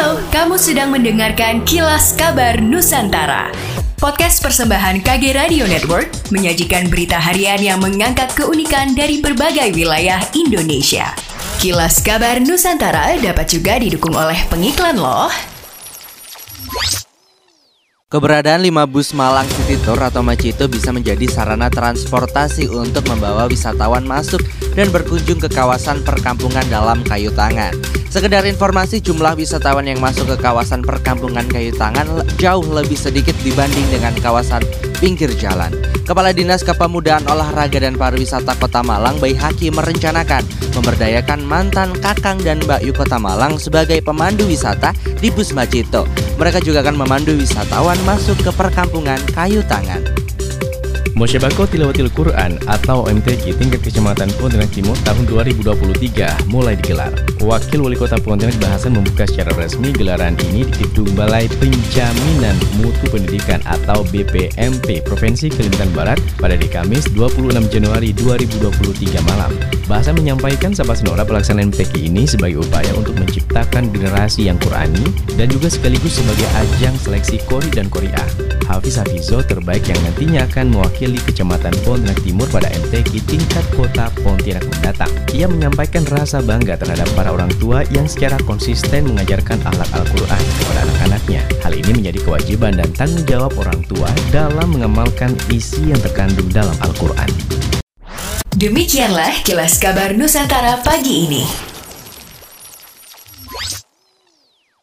Halo, kamu sedang mendengarkan Kilas Kabar Nusantara. Podcast persembahan KG Radio Network menyajikan berita harian yang mengangkat keunikan dari berbagai wilayah Indonesia. Kilas Kabar Nusantara dapat juga didukung oleh pengiklan loh. Keberadaan lima bus Malang City Tour atau Macito bisa menjadi sarana transportasi untuk membawa wisatawan masuk dan berkunjung ke kawasan perkampungan dalam kayu tangan. Sekedar informasi jumlah wisatawan yang masuk ke kawasan perkampungan kayu tangan jauh lebih sedikit dibanding dengan kawasan pinggir jalan. Kepala Dinas Kepemudaan Olahraga dan Pariwisata Kota Malang, Bayi Haki merencanakan memberdayakan mantan kakang dan Mbak Yu Kota Malang sebagai pemandu wisata di bus Macito. Mereka juga akan memandu wisatawan masuk ke perkampungan kayu tangan. Mosyabako Tilawatil Quran atau MTQ tingkat kecamatan Pontianak Timur tahun 2023 mulai digelar. Wakil Wali Kota Pontianak Bahasan membuka secara resmi gelaran ini di Gedung Balai Penjaminan Mutu Pendidikan atau BPMP Provinsi Kalimantan Barat pada di Kamis 26 Januari 2023 malam. Bahasan menyampaikan Sabah Senora pelaksanaan MTQ ini sebagai upaya untuk menciptakan generasi yang Qurani dan juga sekaligus sebagai ajang seleksi Kori dan Korea. Hafizo terbaik yang nantinya akan mewakili Kecamatan Pontianak Timur pada MTQ tingkat kota Pontianak mendatang. Ia menyampaikan rasa bangga terhadap para orang tua yang secara konsisten mengajarkan akhlak Al-Quran kepada anak-anaknya. Hal ini menjadi kewajiban dan tanggung jawab orang tua dalam mengamalkan isi yang terkandung dalam Al-Quran. Demikianlah kilas kabar Nusantara pagi ini.